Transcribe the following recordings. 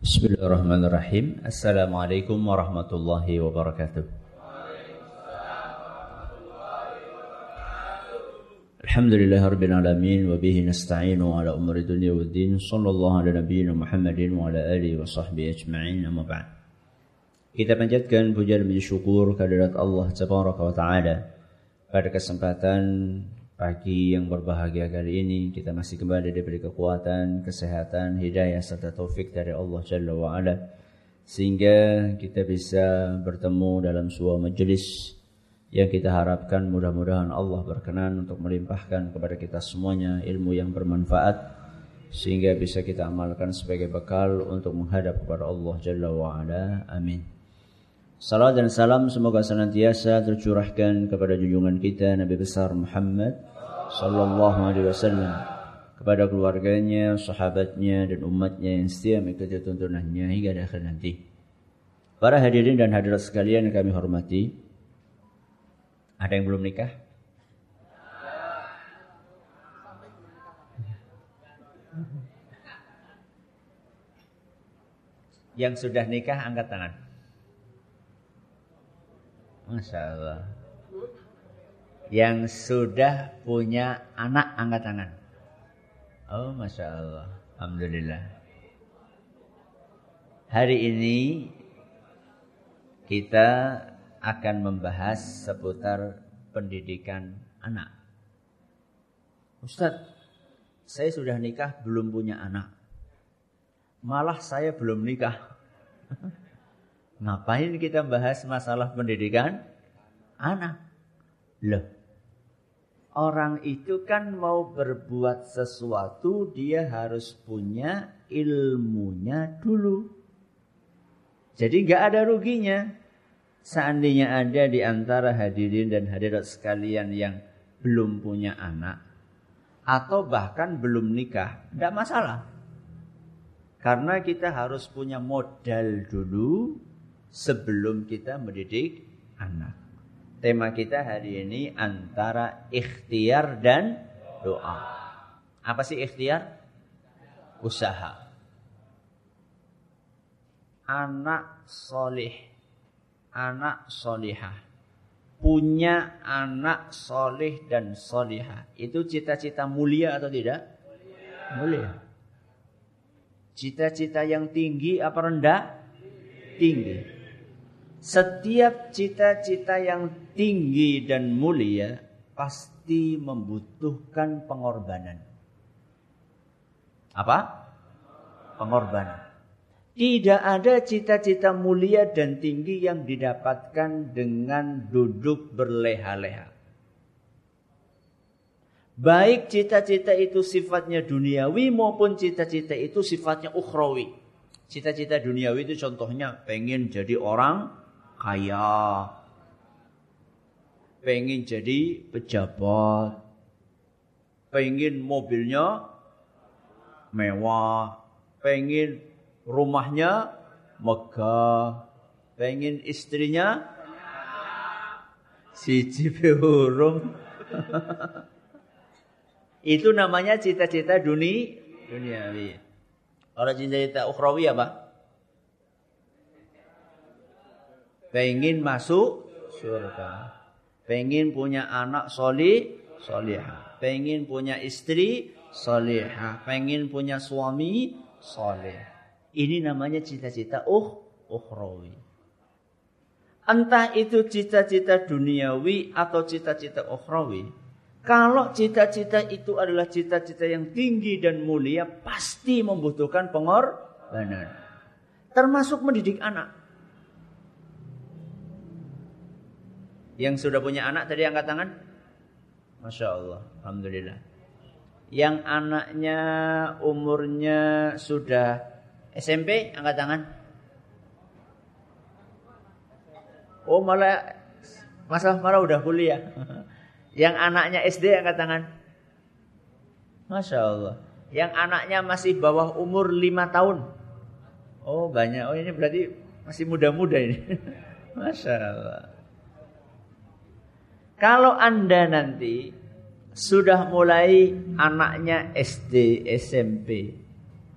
Bismillahirrahmanirrahim. Assalamualaikum warahmatullahi wabarakatuh. Alhamdulillah rabbil alamin wa bihi nasta'inu ala umuri dunya waddin. Sallallahu ala nabiyyina Muhammadin wa ala alihi wa sahbihi ajma'in. Amma ba'd. Kita panjatkan puja dan syukur kehadirat Allah Tabaraka wa taala pada kesempatan pagi yang berbahagia kali ini kita masih kembali diberi kekuatan, kesehatan, hidayah serta taufik dari Allah Jalla wa ala sehingga kita bisa bertemu dalam sebuah majelis yang kita harapkan mudah-mudahan Allah berkenan untuk melimpahkan kepada kita semuanya ilmu yang bermanfaat sehingga bisa kita amalkan sebagai bekal untuk menghadap kepada Allah Jalla wa ala. Amin. Salam dan salam semoga senantiasa tercurahkan kepada junjungan kita Nabi besar Muhammad sallallahu alaihi wasallam kepada keluarganya, sahabatnya dan umatnya yang setia mengikuti tuntunannya hingga akhir nanti. Para hadirin dan hadirat sekalian yang kami hormati, ada yang belum nikah? Yang sudah nikah angkat tangan. Masya Allah. Yang sudah punya anak angkat tangan. Oh, masya Allah. Alhamdulillah. Hari ini kita akan membahas seputar pendidikan anak. Ustadz, saya sudah nikah belum punya anak. Malah saya belum nikah. Ngapain kita bahas masalah pendidikan anak? Loh, orang itu kan mau berbuat sesuatu dia harus punya ilmunya dulu. Jadi nggak ada ruginya. Seandainya ada di antara hadirin dan hadirat sekalian yang belum punya anak atau bahkan belum nikah, tidak masalah. Karena kita harus punya modal dulu sebelum kita mendidik anak. Tema kita hari ini antara ikhtiar dan doa. Apa sih ikhtiar? Usaha. Anak solih, anak solihah. Punya anak solih dan solihah. Itu cita-cita mulia atau tidak? Mulia. Cita-cita yang tinggi apa rendah? Tinggi. Setiap cita-cita yang tinggi dan mulia pasti membutuhkan pengorbanan. Apa? Pengorbanan. Tidak ada cita-cita mulia dan tinggi yang didapatkan dengan duduk berleha-leha. Baik cita-cita itu sifatnya duniawi maupun cita-cita itu sifatnya ukhrawi. Cita-cita duniawi itu contohnya pengen jadi orang kaya, pengen jadi pejabat, pengen mobilnya mewah, pengen rumahnya megah, pengen istrinya si urung. Itu namanya cita-cita dunia duniawi. Kalau cita-cita ukhrawi apa? Pengen masuk surga. Pengen punya anak soli, solihah. Pengen punya istri solihah. Pengen punya suami soleh. Ini namanya cita-cita uh, ukhrawi. Entah itu cita-cita duniawi atau cita-cita ukhrawi. Kalau cita-cita itu adalah cita-cita yang tinggi dan mulia, pasti membutuhkan pengorbanan. Termasuk mendidik anak. Yang sudah punya anak tadi angkat tangan? Masya Allah, Alhamdulillah. Yang anaknya umurnya sudah SMP, angkat tangan. Oh malah masa malah udah kuliah. Yang anaknya SD angkat tangan. Masya Allah. Yang anaknya masih bawah umur 5 tahun. Oh banyak. Oh ini berarti masih muda-muda ini. Masya Allah. Kalau Anda nanti sudah mulai anaknya SD, SMP,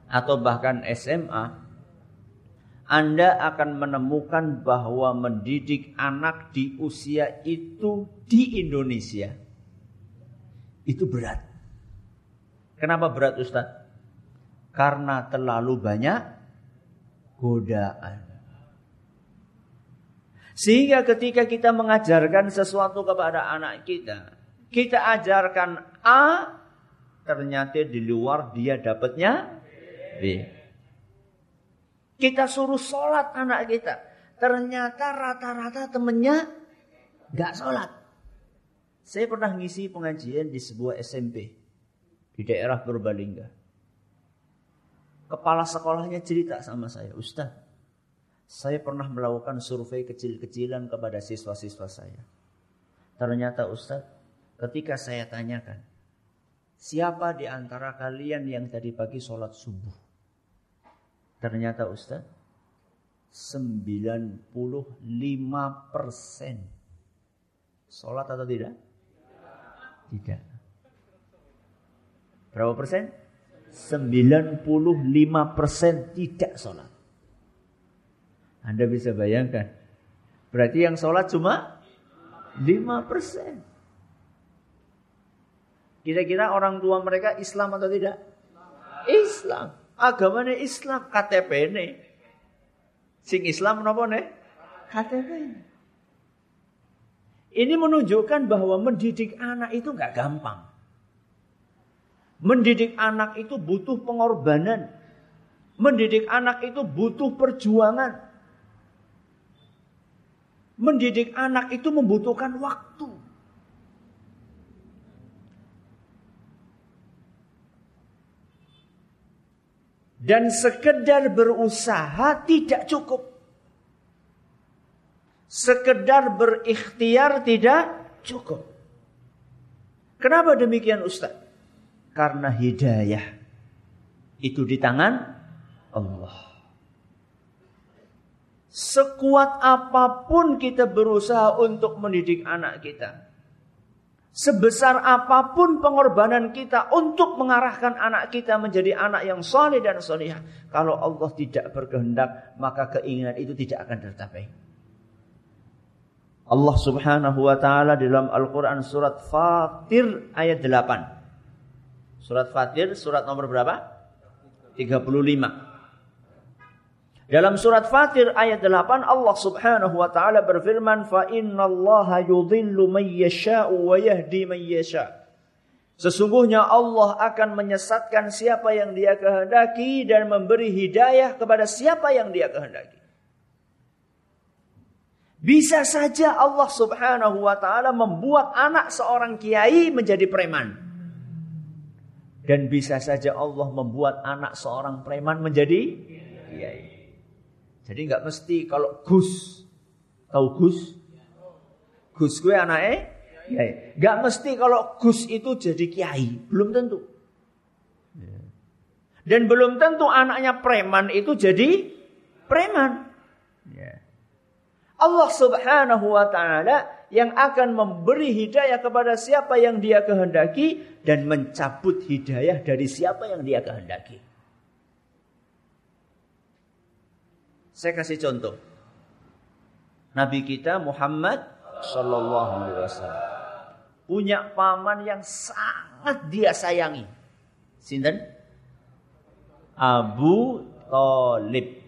atau bahkan SMA, Anda akan menemukan bahwa mendidik anak di usia itu di Indonesia itu berat. Kenapa berat Ustaz? Karena terlalu banyak godaan. Sehingga ketika kita mengajarkan sesuatu kepada anak kita, kita ajarkan A, ternyata di luar dia dapatnya B. Kita suruh sholat anak kita. Ternyata rata-rata temennya gak sholat. Saya pernah ngisi pengajian di sebuah SMP di daerah Purbalingga. Kepala sekolahnya cerita sama saya, Ustaz, saya pernah melakukan survei kecil-kecilan kepada siswa-siswa saya. Ternyata Ustaz, ketika saya tanyakan, siapa di antara kalian yang tadi pagi sholat subuh? Ternyata Ustaz, 95 persen. Sholat atau tidak? Tidak. Berapa persen? 95 persen tidak sholat. Anda bisa bayangkan. Berarti yang sholat cuma 5 persen. Kira-kira orang tua mereka Islam atau tidak? Islam agamanya Islam, KTP ini. Sing Islam napa nih? KTP. Ini menunjukkan bahwa mendidik anak itu nggak gampang. Mendidik anak itu butuh pengorbanan. Mendidik anak itu butuh perjuangan. Mendidik anak itu membutuhkan waktu. Dan sekedar berusaha tidak cukup. Sekedar berikhtiar tidak cukup. Kenapa demikian Ustaz? Karena hidayah itu di tangan Allah. Sekuat apa pun kita berusaha untuk mendidik anak kita. Sebesar apa pun pengorbanan kita untuk mengarahkan anak kita menjadi anak yang soleh dan solehah. Kalau Allah tidak berkehendak, maka keinginan itu tidak akan tercapai. Allah subhanahu wa ta'ala dalam Al-Quran surat Fatir ayat 8. Surat Fatir surat nomor berapa? 35. Dalam surat Fatir ayat 8 Allah Subhanahu wa taala berfirman fa innallaha yudhillu man yasha'u wa yahdi man yasha'. Sesungguhnya Allah akan menyesatkan siapa yang Dia kehendaki dan memberi hidayah kepada siapa yang Dia kehendaki. Bisa saja Allah Subhanahu wa taala membuat anak seorang kiai menjadi preman. Dan bisa saja Allah membuat anak seorang preman menjadi kiai. Jadi nggak mesti kalau Gus, tahu Gus? Gus gue anaknya kiai. Nggak mesti kalau Gus itu jadi kiai, belum tentu. Dan belum tentu anaknya preman itu jadi preman. Allah subhanahu wa ta'ala yang akan memberi hidayah kepada siapa yang dia kehendaki dan mencabut hidayah dari siapa yang dia kehendaki. Saya kasih contoh. Nabi kita Muhammad Sallallahu Alaihi Wasallam punya paman yang sangat dia sayangi. Sinten? Abu Talib.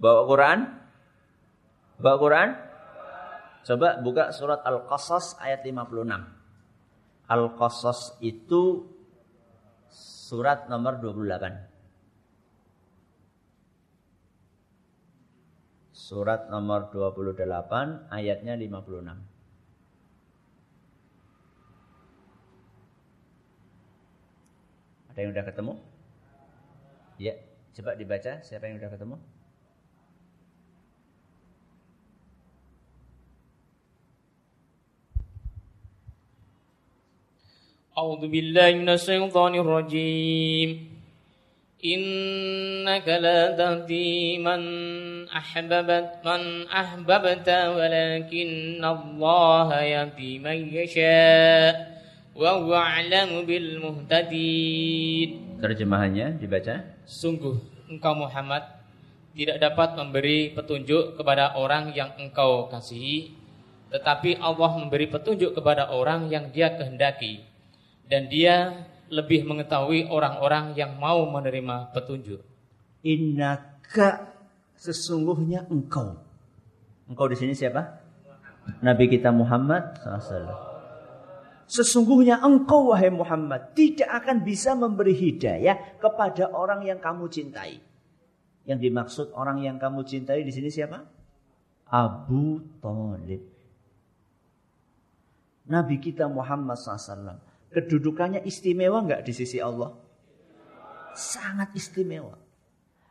Bawa Quran? Bawa Quran? Coba buka surat Al-Qasas ayat 56. Al-Qasas itu surat nomor 28. Surat nomor 28 ayatnya 56. Ada yang udah ketemu? Ya, coba dibaca siapa yang udah ketemu? أعوذ بالله من الشيطان الرجيم إنك لا تهدي من أحببت من أحببت ولكن الله يهدي من يشاء وهو أعلم بالمهتدين Terjemahannya dibaca Sungguh engkau Muhammad tidak dapat memberi petunjuk kepada orang yang engkau kasihi, tetapi Allah memberi petunjuk kepada orang yang dia kehendaki. Dan dia lebih mengetahui orang-orang yang mau menerima petunjuk. Innaka sesungguhnya engkau. Engkau di sini siapa? Nabi kita Muhammad SAW. Sesungguhnya engkau wahai Muhammad tidak akan bisa memberi hidayah kepada orang yang kamu cintai. Yang dimaksud orang yang kamu cintai di sini siapa? Abu Talib. Nabi kita Muhammad SAW. Kedudukannya istimewa nggak di sisi Allah? Sangat istimewa.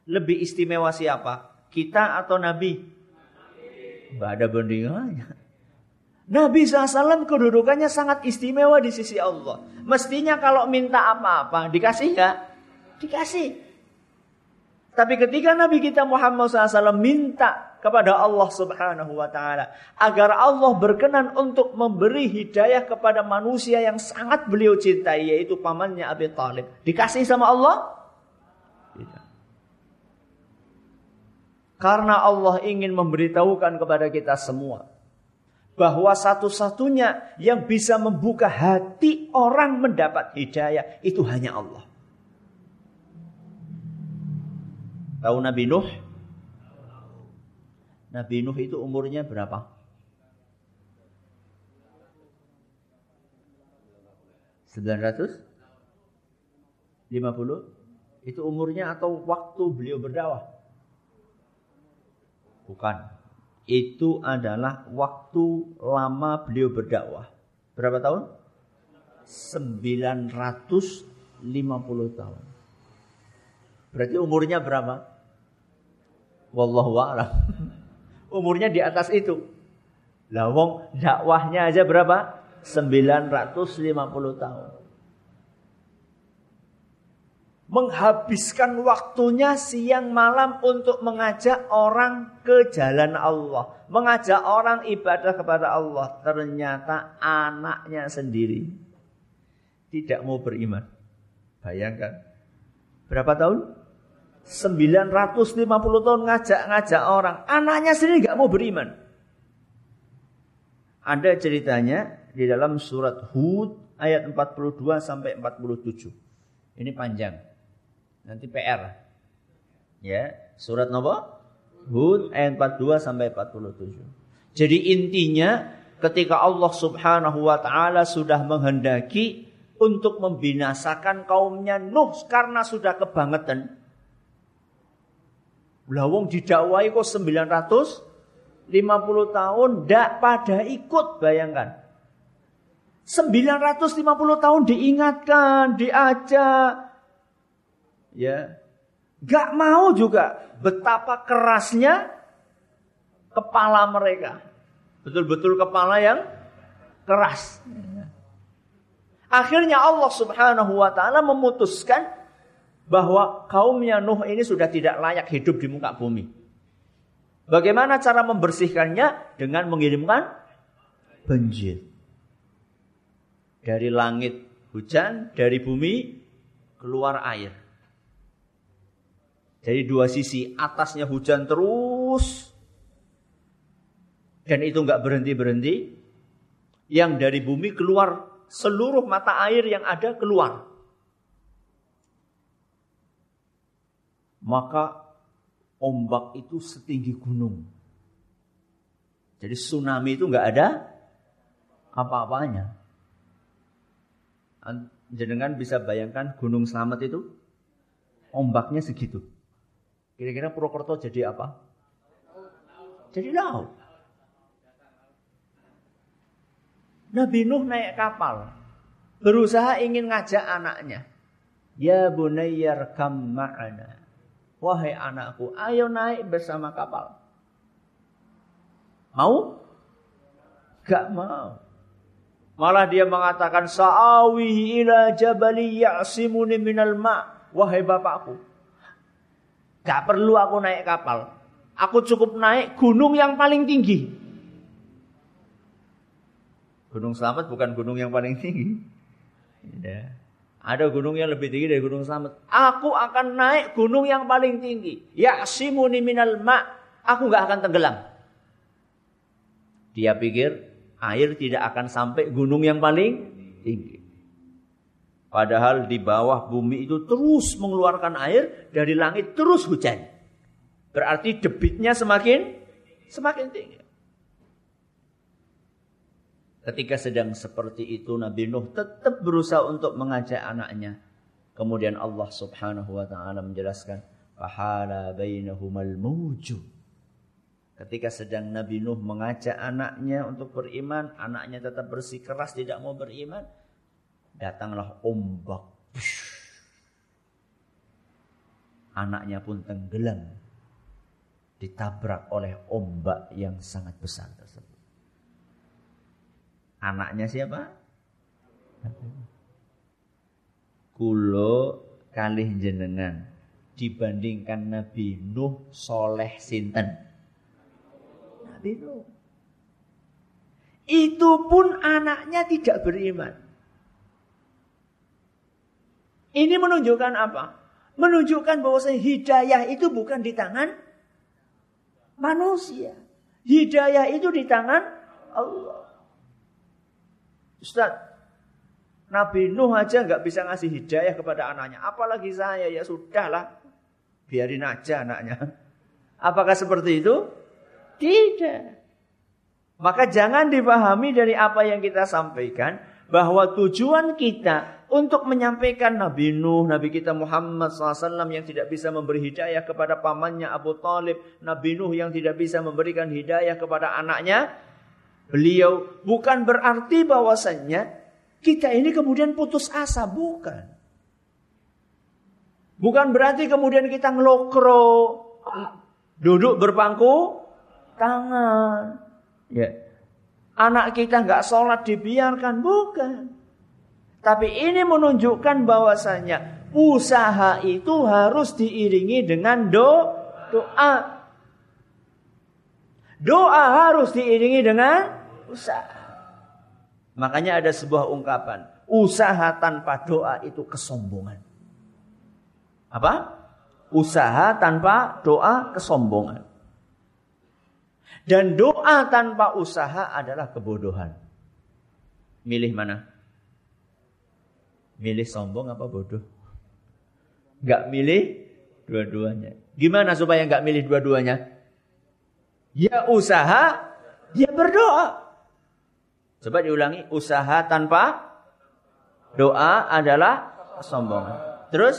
Lebih istimewa siapa? Kita atau Nabi? Nggak ada bandingannya. Nabi SAW kedudukannya sangat istimewa di sisi Allah. Mestinya kalau minta apa-apa, dikasih nggak? Dikasih. Tapi ketika Nabi kita Muhammad SAW minta kepada Allah Subhanahu wa taala agar Allah berkenan untuk memberi hidayah kepada manusia yang sangat beliau cintai yaitu pamannya Abi Talib. Dikasih sama Allah? Tidak. Karena Allah ingin memberitahukan kepada kita semua bahwa satu-satunya yang bisa membuka hati orang mendapat hidayah itu hanya Allah. Tahu Nabi Nuh? Nabi Nuh itu umurnya berapa? Sembilan ratus lima puluh itu umurnya atau waktu beliau berdakwah? Bukan. Itu adalah waktu lama beliau berdakwah. Berapa tahun? 950 tahun. Berarti umurnya berapa? Wallahu a'lam. Umurnya di atas itu. Lah wong dakwahnya aja berapa? 950 tahun. Menghabiskan waktunya siang malam untuk mengajak orang ke jalan Allah. Mengajak orang ibadah kepada Allah. Ternyata anaknya sendiri tidak mau beriman. Bayangkan. Berapa tahun? 950 tahun ngajak-ngajak orang. Anaknya sendiri nggak mau beriman. Ada ceritanya di dalam surat Hud ayat 42 sampai 47. Ini panjang. Nanti PR. Ya, surat nopo? Hud ayat 42 sampai 47. Jadi intinya ketika Allah Subhanahu wa taala sudah menghendaki untuk membinasakan kaumnya Nuh karena sudah kebangetan Lawong didakwai kok 950 tahun ndak pada ikut bayangkan. 950 tahun diingatkan, diajak. Ya. Gak mau juga betapa kerasnya kepala mereka. Betul-betul kepala yang keras. Akhirnya Allah Subhanahu wa taala memutuskan bahwa kaumnya Nuh ini sudah tidak layak hidup di muka bumi. Bagaimana cara membersihkannya? Dengan mengirimkan banjir. Dari langit hujan, dari bumi keluar air. Jadi dua sisi, atasnya hujan terus. Dan itu nggak berhenti-berhenti. Yang dari bumi keluar seluruh mata air yang ada keluar. Maka ombak itu setinggi gunung. Jadi tsunami itu nggak ada apa-apanya. Jenengan bisa bayangkan Gunung Slamet itu ombaknya segitu. Kira-kira Purwokerto jadi apa? Jadi laut. Nabi Nuh naik kapal. Berusaha ingin ngajak anaknya. Ya bunayyar kam ma'ana. Wahai anakku, ayo naik bersama kapal. Mau? Gak mau. Malah dia mengatakan sa'awi ila jabali ya'simuni minal ma. Wahai bapakku. Gak perlu aku naik kapal. Aku cukup naik gunung yang paling tinggi. Gunung Selamat bukan gunung yang paling tinggi. Ya. Ada gunung yang lebih tinggi dari gunung Slamet. Aku akan naik gunung yang paling tinggi. Ya simuni minal ma. Aku nggak akan tenggelam. Dia pikir air tidak akan sampai gunung yang paling tinggi. Padahal di bawah bumi itu terus mengeluarkan air dari langit terus hujan. Berarti debitnya semakin semakin tinggi. Ketika sedang seperti itu Nabi Nuh tetap berusaha untuk mengajak anaknya. Kemudian Allah Subhanahu wa taala menjelaskan, "Fahala bainahumal mawju." Ketika sedang Nabi Nuh mengajak anaknya untuk beriman, anaknya tetap bersikeras tidak mau beriman, datanglah ombak. Anaknya pun tenggelam ditabrak oleh ombak yang sangat besar tersebut. Anaknya siapa? Kulo kalih jenengan dibandingkan Nabi Nuh soleh sinten. Nabi Nuh. Itu pun anaknya tidak beriman. Ini menunjukkan apa? Menunjukkan bahwa hidayah itu bukan di tangan manusia. Hidayah itu di tangan Allah. Ustaz, Nabi Nuh aja nggak bisa ngasih hidayah kepada anaknya. Apalagi saya, ya sudahlah. Biarin aja anaknya. Apakah seperti itu? Tidak. Maka jangan dipahami dari apa yang kita sampaikan. Bahwa tujuan kita untuk menyampaikan Nabi Nuh, Nabi kita Muhammad SAW yang tidak bisa memberi hidayah kepada pamannya Abu Talib. Nabi Nuh yang tidak bisa memberikan hidayah kepada anaknya beliau bukan berarti bahwasannya kita ini kemudian putus asa, bukan. Bukan berarti kemudian kita ngelokro, duduk berpangku tangan. Ya. Anak kita nggak sholat dibiarkan, bukan. Tapi ini menunjukkan bahwasanya usaha itu harus diiringi dengan do, doa. Doa harus diiringi dengan usaha. Makanya ada sebuah ungkapan, usaha tanpa doa itu kesombongan. Apa? Usaha tanpa doa kesombongan. Dan doa tanpa usaha adalah kebodohan. Milih mana? Milih sombong apa bodoh? Gak milih dua-duanya. Gimana supaya gak milih dua-duanya? Ya usaha, ya berdoa. Coba diulangi, usaha tanpa doa adalah kesombongan. Terus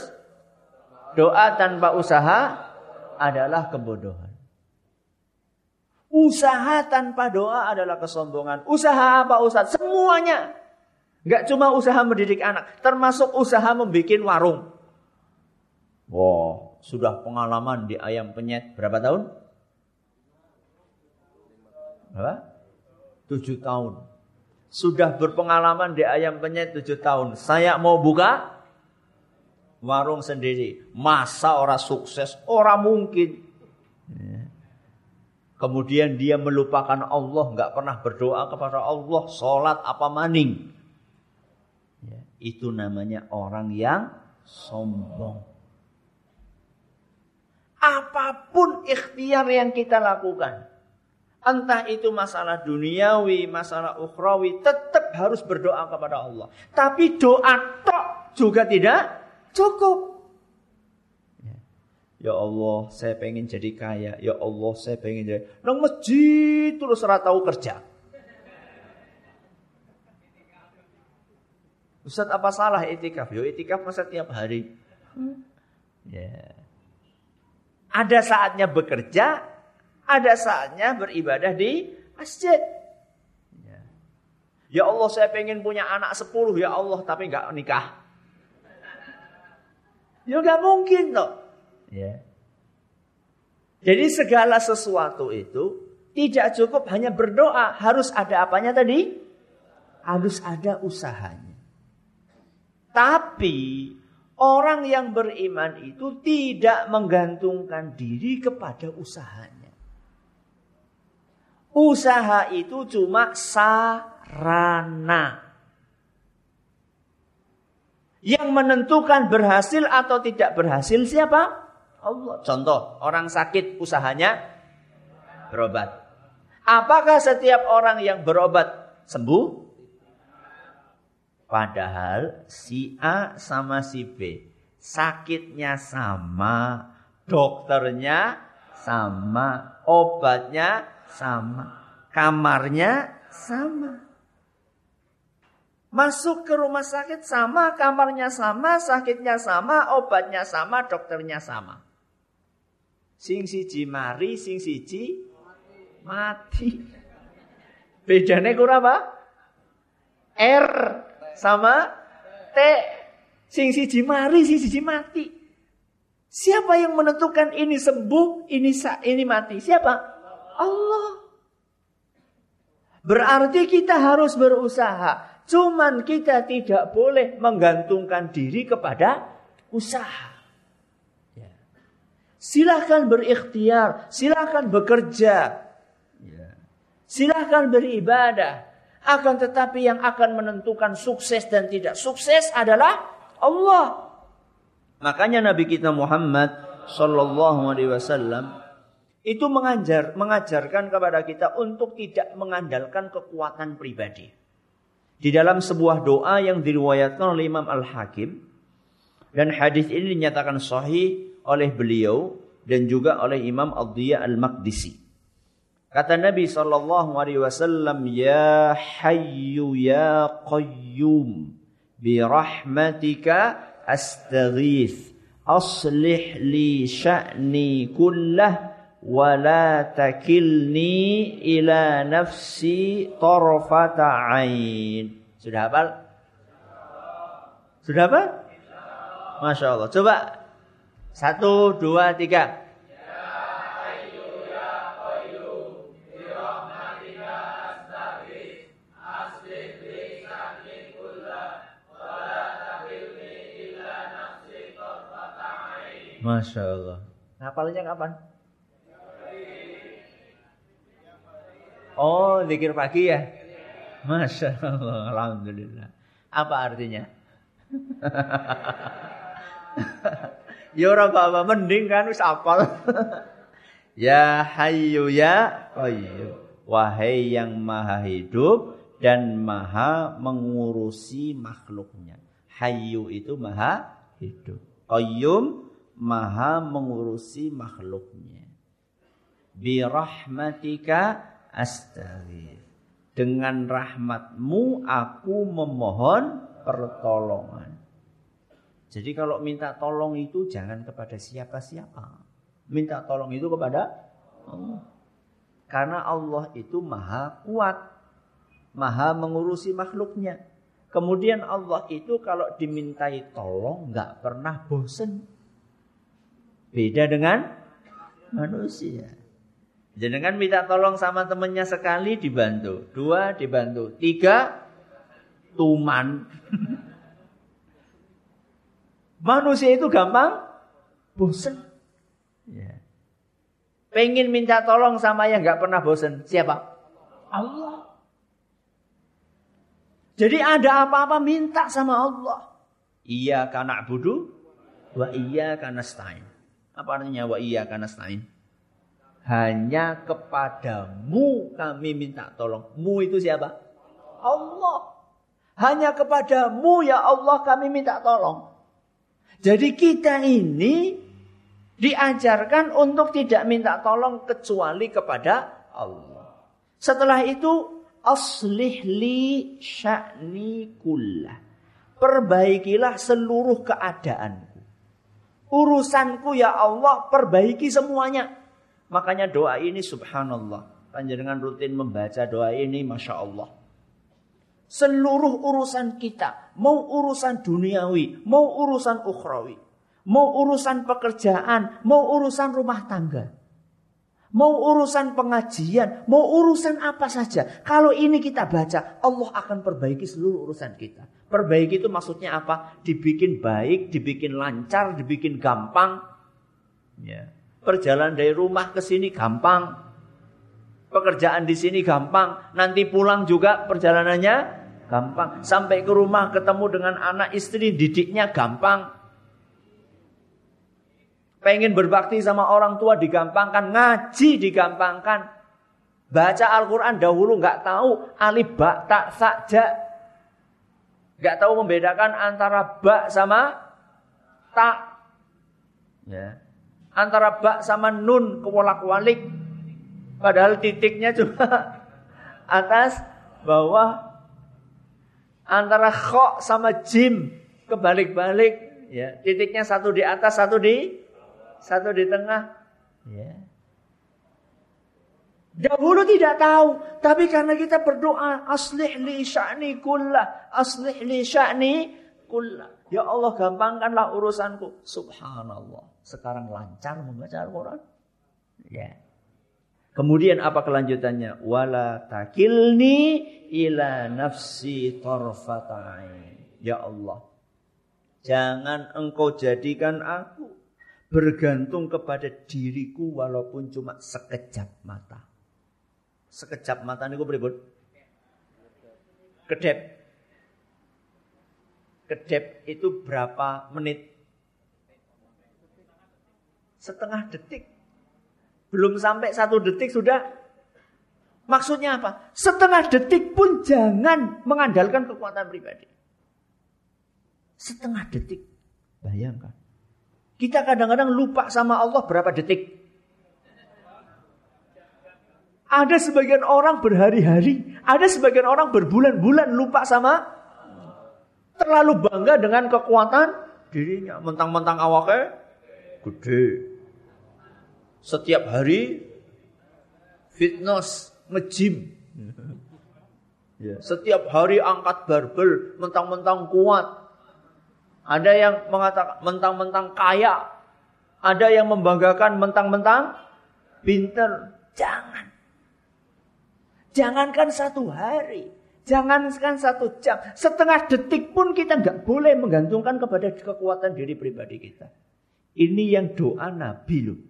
doa tanpa usaha adalah kebodohan. Usaha tanpa doa adalah kesombongan. Usaha apa Ustaz? Semuanya. Gak cuma usaha mendidik anak, termasuk usaha membuat warung. Wow, sudah pengalaman di ayam penyet berapa tahun? Berapa? Tujuh tahun sudah berpengalaman di ayam penyet tujuh tahun. Saya mau buka warung sendiri. Masa orang sukses? Orang mungkin. Kemudian dia melupakan Allah, nggak pernah berdoa kepada Allah, sholat apa maning. Ya, itu namanya orang yang sombong. Apa pun ikhtiar yang kita lakukan, Entah itu masalah duniawi, masalah ukhrawi, tetap harus berdoa kepada Allah. Tapi doa tok juga tidak cukup. Ya. ya Allah, saya pengen jadi kaya. Ya Allah, saya pengen jadi... Nang masjid terus tahu kerja. Ustaz apa salah itikaf? Yo itikaf masa tiap hari. Hmm. Ya. Ada saatnya bekerja, ada saatnya beribadah di masjid. Ya. ya Allah saya pengen punya anak sepuluh ya Allah tapi nggak nikah. Ya nggak mungkin toh. Ya. Jadi segala sesuatu itu tidak cukup hanya berdoa, harus ada apanya tadi? Harus ada usahanya. Tapi orang yang beriman itu tidak menggantungkan diri kepada usahanya. Usaha itu cuma sarana. Yang menentukan berhasil atau tidak berhasil siapa? Allah. Contoh, orang sakit usahanya berobat. Apakah setiap orang yang berobat sembuh? Padahal si A sama si B sakitnya sama, dokternya sama, obatnya sama, kamarnya sama. Masuk ke rumah sakit sama, kamarnya sama, sakitnya sama, obatnya sama, dokternya sama. Sing siji mari, sing siji mati. Bedanya kurang apa? R sama T. Sing siji mari, sing siji mati. Siapa yang menentukan ini sembuh, ini ini mati? Siapa? Allah. Berarti kita harus berusaha. Cuman kita tidak boleh menggantungkan diri kepada usaha. Ya. Silahkan berikhtiar, silahkan bekerja, ya. silahkan beribadah. Akan tetapi yang akan menentukan sukses dan tidak sukses adalah Allah. Makanya Nabi kita Muhammad Sallallahu Alaihi Wasallam itu mengajar, mengajarkan kepada kita untuk tidak mengandalkan kekuatan pribadi. Di dalam sebuah doa yang diriwayatkan oleh Imam Al-Hakim dan hadis ini dinyatakan sahih oleh beliau dan juga oleh Imam Ad-Diya Al-Maqdisi. Kata Nabi sallallahu alaihi wasallam, "Ya Hayyu ya Qayyum, bi rahmatika astaghith, aslih li sya'ni kullah wala takilni ila nafsi tarfata ain. Sudah hafal? Sudah apa? Masya Allah. Coba. Satu, dua, tiga. Masya Allah. Hafalnya kapan? Oh, zikir pagi ya? Masya Allah, Alhamdulillah. Apa artinya? ya orang bapak mending kan wis apal. ya hayyu ya qayyum. Wahai yang maha hidup dan maha mengurusi makhluknya. Hayyu itu maha hidup. Qayyum maha mengurusi makhluknya. Birahmatika astaghfir. Dengan rahmatmu aku memohon pertolongan. Jadi kalau minta tolong itu jangan kepada siapa-siapa. Minta tolong itu kepada Allah. Karena Allah itu maha kuat. Maha mengurusi makhluknya. Kemudian Allah itu kalau dimintai tolong nggak pernah bosen. Beda dengan manusia. Jenengan minta tolong sama temennya sekali dibantu, dua dibantu, tiga tuman. Manusia itu gampang bosen. Ya. Pengen minta tolong sama yang nggak pernah bosen. Siapa? Allah. Jadi ada apa-apa minta sama Allah. Iya karena budu, wa iya karena stain. Apa artinya wa iya karena stain? Hanya kepadamu kami minta tolong. Mu itu siapa? Allah. Hanya kepadamu ya Allah kami minta tolong. Jadi kita ini diajarkan untuk tidak minta tolong kecuali kepada Allah. Setelah itu aslih li sya'ni kullah. Perbaikilah seluruh keadaanku. Urusanku ya Allah perbaiki semuanya. Makanya doa ini subhanallah. Panjenengan rutin membaca doa ini Masya Allah. Seluruh urusan kita. Mau urusan duniawi. Mau urusan ukhrawi. Mau urusan pekerjaan. Mau urusan rumah tangga. Mau urusan pengajian, mau urusan apa saja. Kalau ini kita baca, Allah akan perbaiki seluruh urusan kita. Perbaiki itu maksudnya apa? Dibikin baik, dibikin lancar, dibikin gampang. Ya. Perjalanan dari rumah ke sini gampang. Pekerjaan di sini gampang. Nanti pulang juga perjalanannya gampang. Sampai ke rumah ketemu dengan anak istri, didiknya gampang. Pengen berbakti sama orang tua digampangkan, ngaji digampangkan. Baca Al-Quran dahulu nggak tahu alif ba tak saja. Nggak tahu membedakan antara ba sama tak. Ya. Antara ba sama nun kewalak-walik. Padahal titiknya cuma atas, bawah. Antara kho sama jim kebalik-balik. Ya, titiknya satu di atas, satu di satu di tengah. Ya. Dahulu tidak tahu, tapi karena kita berdoa, aslih li sya'ni kullah, aslih li sya'ni kullah. Ya Allah gampangkanlah urusanku. Subhanallah. Sekarang lancar membaca Al-Quran. Ya. Kemudian apa kelanjutannya? Wala takilni ila nafsi tarfata'in. Ya Allah. Jangan engkau jadikan aku bergantung kepada diriku walaupun cuma sekejap mata. Sekejap mata niku pripun? Kedep. Kedep itu berapa menit? Setengah detik. Belum sampai satu detik sudah. Maksudnya apa? Setengah detik pun jangan mengandalkan kekuatan pribadi. Setengah detik. Bayangkan. Kita kadang-kadang lupa sama Allah berapa detik. Ada sebagian orang berhari-hari, ada sebagian orang berbulan-bulan lupa sama terlalu bangga dengan kekuatan dirinya. Mentang-mentang awaknya gede. Setiap hari fitness, ngejim. Ya. Setiap hari angkat barbel, mentang-mentang kuat. Ada yang mengatakan mentang-mentang kaya. Ada yang membanggakan mentang-mentang pinter. Jangan. Jangankan satu hari. Jangankan satu jam. Setengah detik pun kita nggak boleh menggantungkan kepada kekuatan diri pribadi kita. Ini yang doa Nabi loh.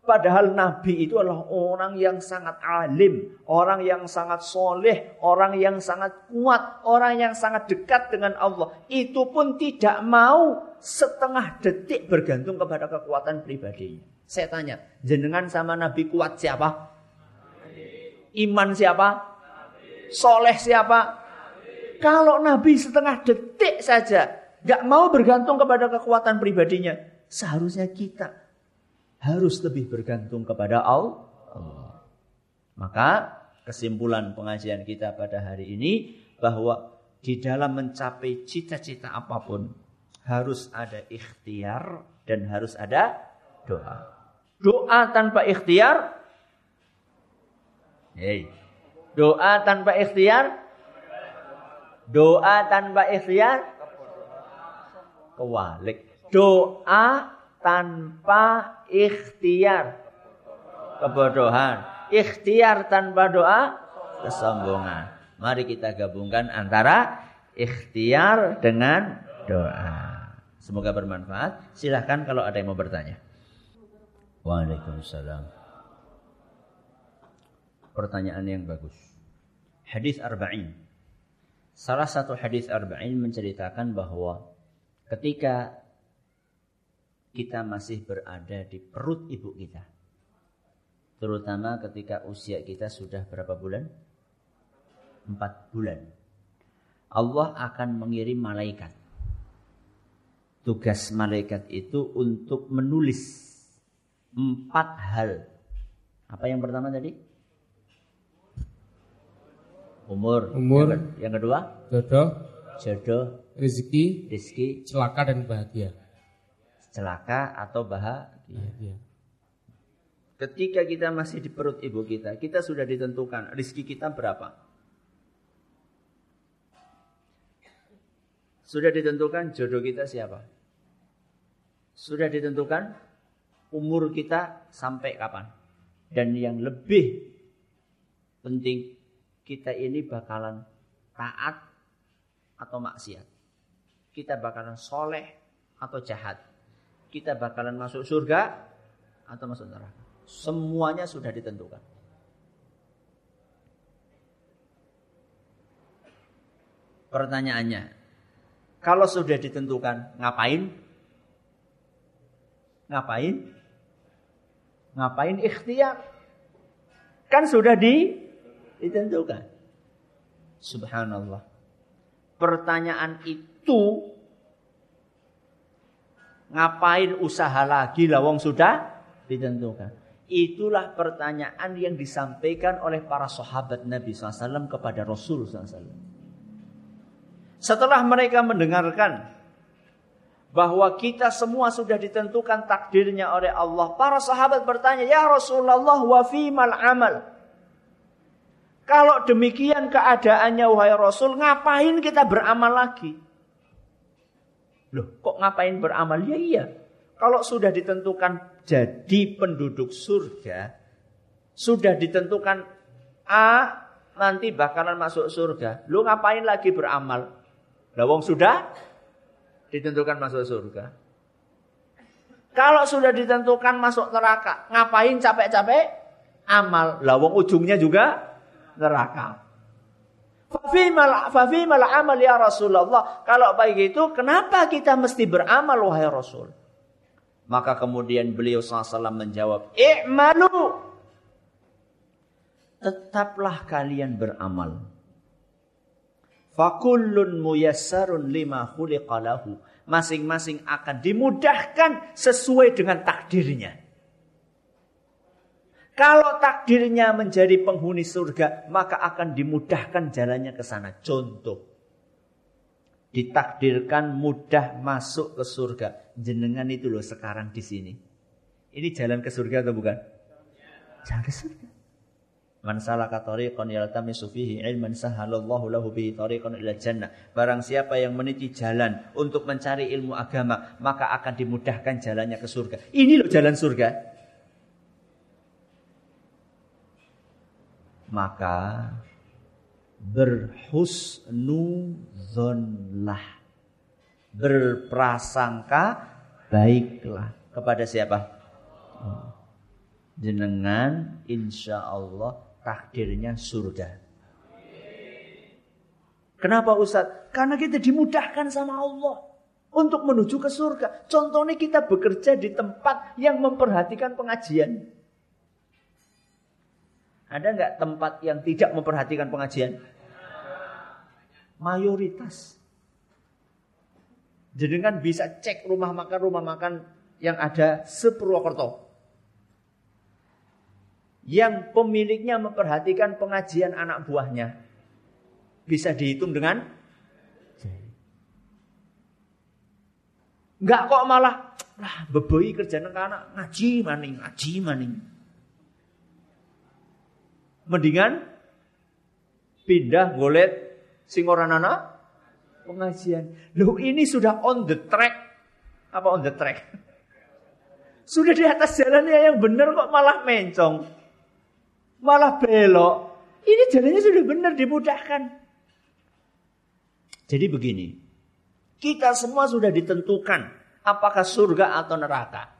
Padahal Nabi itu adalah orang yang sangat alim, orang yang sangat soleh, orang yang sangat kuat, orang yang sangat dekat dengan Allah. Itu pun tidak mau setengah detik bergantung kepada kekuatan pribadinya. Saya tanya, jenengan sama Nabi kuat siapa? Iman siapa? Soleh siapa? Kalau Nabi setengah detik saja gak mau bergantung kepada kekuatan pribadinya, seharusnya kita harus lebih bergantung kepada Allah. Maka kesimpulan pengajian kita pada hari ini bahwa di dalam mencapai cita-cita apa pun harus ada ikhtiar dan harus ada doa. Doa tanpa ikhtiar hey. Doa tanpa ikhtiar Doa tanpa ikhtiar kewalik. Doa tanpa ikhtiar kebodohan. Ikhtiar tanpa doa kesombongan. Mari kita gabungkan antara ikhtiar dengan doa. Semoga bermanfaat. Silahkan kalau ada yang mau bertanya. Waalaikumsalam. Pertanyaan yang bagus. Hadis arba'in. Salah satu hadis arba'in menceritakan bahwa ketika kita masih berada di perut ibu kita. Terutama ketika usia kita sudah berapa bulan? Empat bulan. Allah akan mengirim malaikat. Tugas malaikat itu untuk menulis empat hal. Apa yang pertama tadi? Umur. Umur. Yang, yang kedua? Jodoh. Jodoh. Rezeki. Rezeki. Celaka dan bahagia celaka atau bahagia. Ketika kita masih di perut ibu kita, kita sudah ditentukan rizki kita berapa. Sudah ditentukan jodoh kita siapa. Sudah ditentukan umur kita sampai kapan. Dan yang lebih penting, kita ini bakalan taat atau maksiat. Kita bakalan soleh atau jahat kita bakalan masuk surga atau masuk neraka. Semuanya sudah ditentukan. Pertanyaannya, kalau sudah ditentukan, ngapain? Ngapain? Ngapain ikhtiar? Kan sudah di, ditentukan. Subhanallah. Pertanyaan itu ngapain usaha lagi lawang sudah ditentukan. Itulah pertanyaan yang disampaikan oleh para sahabat Nabi SAW kepada Rasul SAW. Setelah mereka mendengarkan bahwa kita semua sudah ditentukan takdirnya oleh Allah, para sahabat bertanya, "Ya Rasulullah, wa fimal amal?" Kalau demikian keadaannya wahai Rasul, ngapain kita beramal lagi? Loh, kok ngapain beramal? Ya iya. Kalau sudah ditentukan jadi penduduk surga, sudah ditentukan A nanti bakalan masuk surga. Lu ngapain lagi beramal? Lah wong sudah ditentukan masuk surga. Kalau sudah ditentukan masuk neraka, ngapain capek-capek amal? Lah wong ujungnya juga neraka. Fafimal amal ya Rasulullah. Kalau baik itu, kenapa kita mesti beramal wahai Rasul? Maka kemudian beliau SAW menjawab, I'malu. Tetaplah kalian beramal. Fakullun muyassarun lima khuliqalahu. Masing-masing akan dimudahkan sesuai dengan takdirnya. Kalau takdirnya menjadi penghuni surga, maka akan dimudahkan jalannya ke sana. Contoh. Ditakdirkan mudah masuk ke surga. Jenengan itu loh sekarang di sini. Ini jalan ke surga atau bukan? Jalan ke surga. Man salaka tariqan yaltamisu fihi ilman sahalallahu lahu bihi tariqan ila jannah. Barang siapa yang meniti jalan untuk mencari ilmu agama, maka akan dimudahkan jalannya ke surga. Ini loh jalan surga. Maka berhusnuzonlah. Berprasangka baiklah. Kepada siapa? Jenengan insya Allah takdirnya surga. Kenapa Ustaz? Karena kita dimudahkan sama Allah untuk menuju ke surga. Contohnya kita bekerja di tempat yang memperhatikan pengajian. Ada nggak tempat yang tidak memperhatikan pengajian? Mayoritas. Jadi kan bisa cek rumah makan rumah makan yang ada sepurwokerto yang pemiliknya memperhatikan pengajian anak buahnya. Bisa dihitung dengan Enggak kok malah lah beboi kerja anak ngaji maning, ngaji maning. Mendingan pindah golet sing ora anak pengajian. Loh ini sudah on the track. Apa on the track? Sudah di atas jalannya yang benar kok malah mencong malah belok. Ini jalannya sudah benar dimudahkan. Jadi begini, kita semua sudah ditentukan apakah surga atau neraka.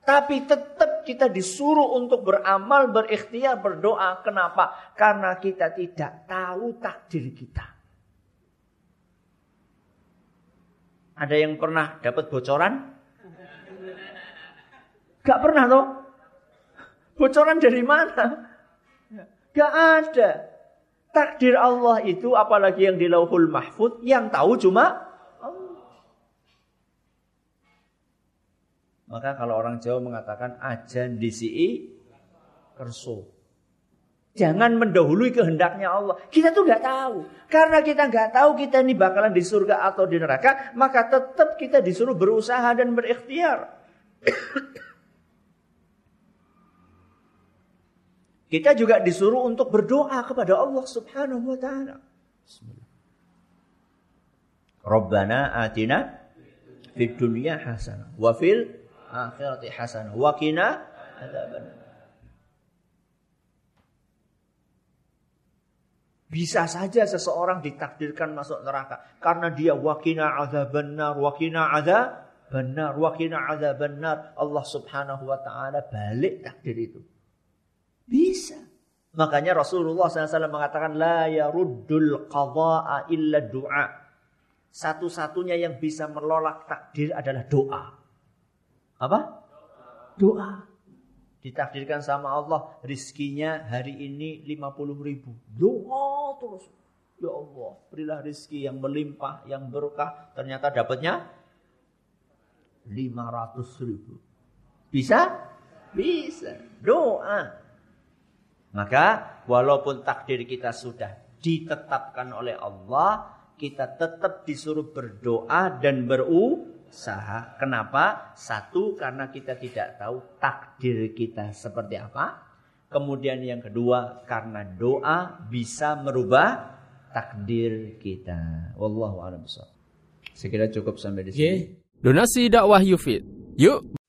Tapi tetap kita disuruh untuk beramal, berikhtiar, berdoa. Kenapa? Karena kita tidak tahu takdir kita. Ada yang pernah dapat bocoran? Gak pernah toh? Bocoran dari mana? Gak ada. Takdir Allah itu apalagi yang di lauhul mahfud yang tahu cuma Allah. Maka kalau orang Jawa mengatakan ajan disi kerso. Jangan mendahului kehendaknya Allah. Kita tuh nggak tahu. Karena kita nggak tahu kita ini bakalan di surga atau di neraka, maka tetap kita disuruh berusaha dan berikhtiar. Kita juga disuruh untuk berdoa kepada Allah Subhanahu wa taala. Rabbana atina fid dunya hasanah wa fil akhirati hasanah wa qina adzaban. Bisa saja seseorang ditakdirkan masuk neraka karena dia wakina benar, wakina ada benar, wakina benar. Allah Subhanahu wa taala balik takdir itu. Bisa. Makanya Rasulullah SAW mengatakan la yaruddul qadha'a illa du'a. Satu-satunya yang bisa menolak takdir adalah doa. Apa? Doa. Ditakdirkan sama Allah rizkinya hari ini 50 ribu. Doa terus. Ya Allah, berilah rizki yang melimpah, yang berkah. Ternyata dapatnya 500 ribu. Bisa? Bisa. Doa. Maka walaupun takdir kita sudah ditetapkan oleh Allah, kita tetap disuruh berdoa dan berusaha. Kenapa? Satu, karena kita tidak tahu takdir kita seperti apa. Kemudian yang kedua, karena doa bisa merubah takdir kita. Wallahu a'lam Saya kira cukup sampai di sini. Donasi dakwah Yufid. Yuk